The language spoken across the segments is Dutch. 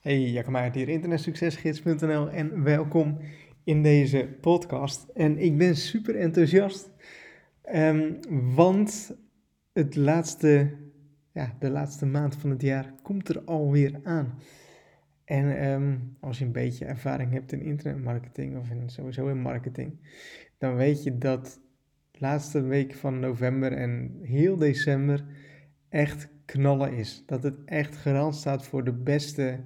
Hey, Jacob hier, internetsuccesgids.nl en welkom in deze podcast. En ik ben super enthousiast, um, want het laatste, ja, de laatste maand van het jaar komt er alweer aan. En um, als je een beetje ervaring hebt in internetmarketing of in, sowieso in marketing, dan weet je dat de laatste week van november en heel december echt knallen is. Dat het echt garant staat voor de beste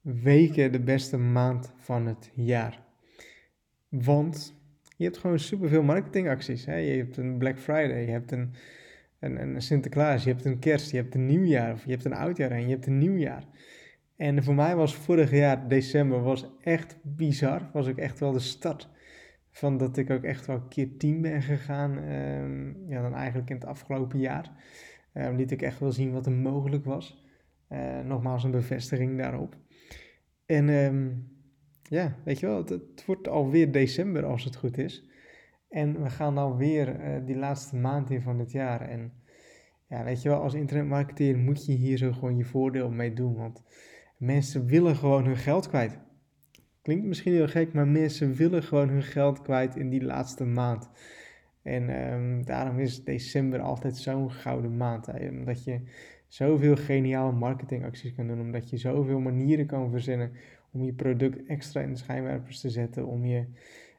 weken de beste maand van het jaar. Want je hebt gewoon superveel marketingacties. Hè? Je hebt een Black Friday, je hebt een, een, een Sinterklaas, je hebt een kerst, je hebt een nieuwjaar, of je hebt een oudjaar en je hebt een nieuwjaar. En voor mij was vorig jaar, december, was echt bizar. Was ook echt wel de start van dat ik ook echt wel keer tien ben gegaan. Um, ja, dan eigenlijk in het afgelopen jaar. Um, liet ik echt wel zien wat er mogelijk was. Uh, nogmaals een bevestiging daarop. En um, ja, weet je wel, het, wordt alweer december als het goed is. En we gaan alweer uh, die laatste maand in van het jaar. En ja, weet je wel, als internetmarketeer moet je hier zo gewoon je voordeel mee doen. Want mensen willen gewoon hun geld kwijt. Klinkt misschien heel gek, maar mensen willen gewoon hun geld kwijt in die laatste maand. En um, daarom is december altijd zo'n gouden maand. Hè? Omdat je zoveel geniale marketingacties kan doen. Omdat je zoveel manieren kan verzinnen om je product extra in de schijnwerpers te zetten. Om je,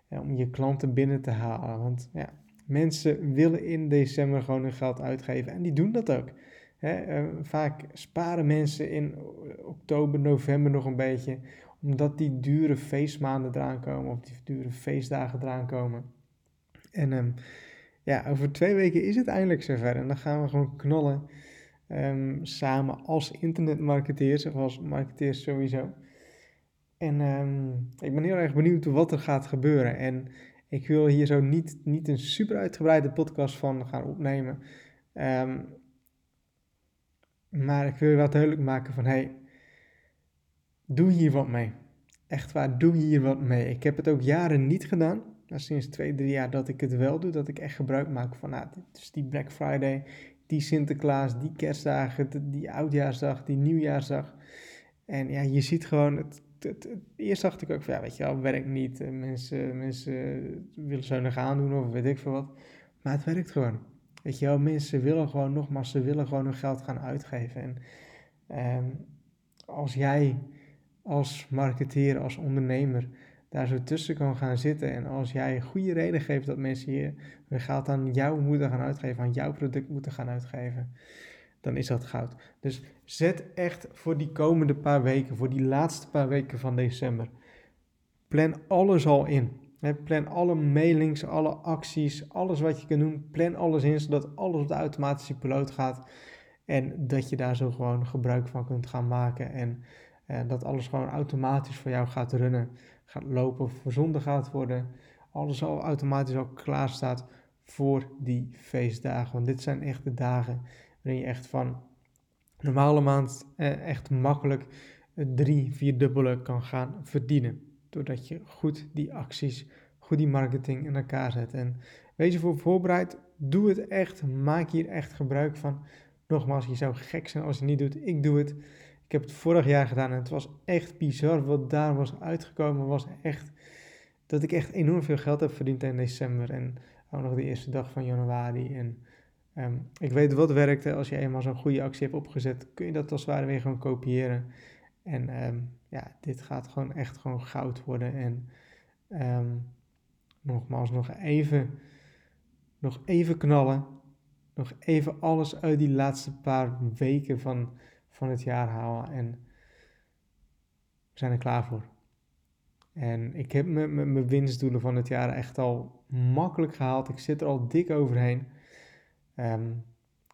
om je klanten binnen te halen. Want ja, mensen willen in december gewoon hun geld uitgeven. En die doen dat ook. uh, vaak sparen mensen in oktober, november nog een beetje. Omdat die dure feestmaanden eraan komen. Of die dure feestdagen eraan komen. En um, ja, over twee weken is het eindelijk zover. En dan gaan we gewoon knallen. Um, samen als internetmarketeers of als marketeers sowieso. En um, ik ben heel erg benieuwd wat er gaat gebeuren. En ik wil hier zo niet, niet een super uitgebreide podcast van gaan opnemen. Um, maar ik wil je wel duidelijk maken van, hey, doe hier wat mee. Echt waar, doe hier wat mee. Ik heb het ook jaren niet gedaan. Nou, sinds twee, drie jaar dat ik het wel doe, dat ik echt gebruik maak van, nou, dit is die Black Friday, die Sinterklaas, die kerstdagen, die oudjaarsdag, die nieuwjaarsdag. En ja, je ziet gewoon, het, het, eerst dacht ik ook van, ja, weet je wel, werkt niet. Mensen, mensen willen zo nog aandoen of weet ik veel wat. Maar het werkt gewoon. Weet je wel, mensen willen gewoon, nogmaals, ze willen gewoon hun geld gaan uitgeven. En um, als jij als marketeer, als ondernemer, daar zo tussen kan gaan zitten. En als jij een goede reden geeft dat mensen je hun geld aan jou moeten gaan uitgeven, aan jouw product moeten gaan uitgeven, dan is dat goud. Dus zet echt voor die komende paar weken, voor die laatste paar weken van december, plan alles al in. plan alle mailings, alle acties, alles wat je kan doen, plan alles in, zodat alles op de automatische piloot gaat. En dat je daar zo gewoon gebruik van kunt gaan maken. En uh, dat alles gewoon automatisch voor jou gaat runnen gaat lopen, verzonden gaat worden. Alles al automatisch al klaar staat voor die feestdagen. Want dit zijn echt de dagen waarin je echt van normale maand eh, echt makkelijk drie, vier dubbele kan gaan verdienen. Doordat je goed die acties, goed die marketing in elkaar zet. En wees ervoor voorbereid. Doe het echt. Maak hier echt gebruik van. Nogmaals, je zou gek zijn als je niet doet. Ik doe het. Ik heb het vorig jaar gedaan en het was echt bizar. Wat daar was uitgekomen was echt dat ik echt enorm veel geld heb verdiend in december. En ook nog de eerste dag van januari. En um, ik weet wat werkte. Als je eenmaal zo'n goede actie hebt opgezet, kun je dat als het ware weer gewoon kopiëren. En um, ja, dit gaat gewoon echt gewoon goud worden. En um, nogmaals, nog even, nog even knallen. Nog even alles uit die laatste paar weken van van het jaar halen. En we zijn er klaar voor. En ik heb mijn winstdoelen van het jaar echt al makkelijk gehaald. Ik zit er al dik overheen. Um,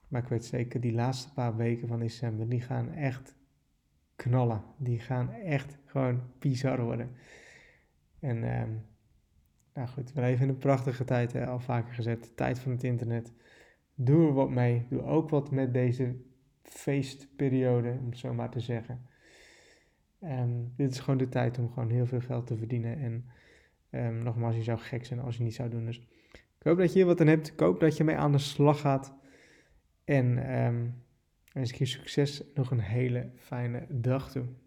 maar ik weet zeker, die laatste paar weken van december, die gaan echt knallen. Die gaan echt gewoon bizar worden. En um, nou goed, we leven in een prachtige tijd, hè, al vaker gezet. De tijd van het internet. Doe er wat mee. Doe ook wat met deze feestperiode, om het zo maar te zeggen. Um, dit is gewoon de tijd om gewoon heel veel geld te verdienen. En um, nogmaals, je zou gek zijn als je niet zou doen. Dus ik hoop dat je hier wat aan hebt. Ik hoop dat je mee aan de slag gaat. En um, wens ik je succes nog een hele fijne dag toe.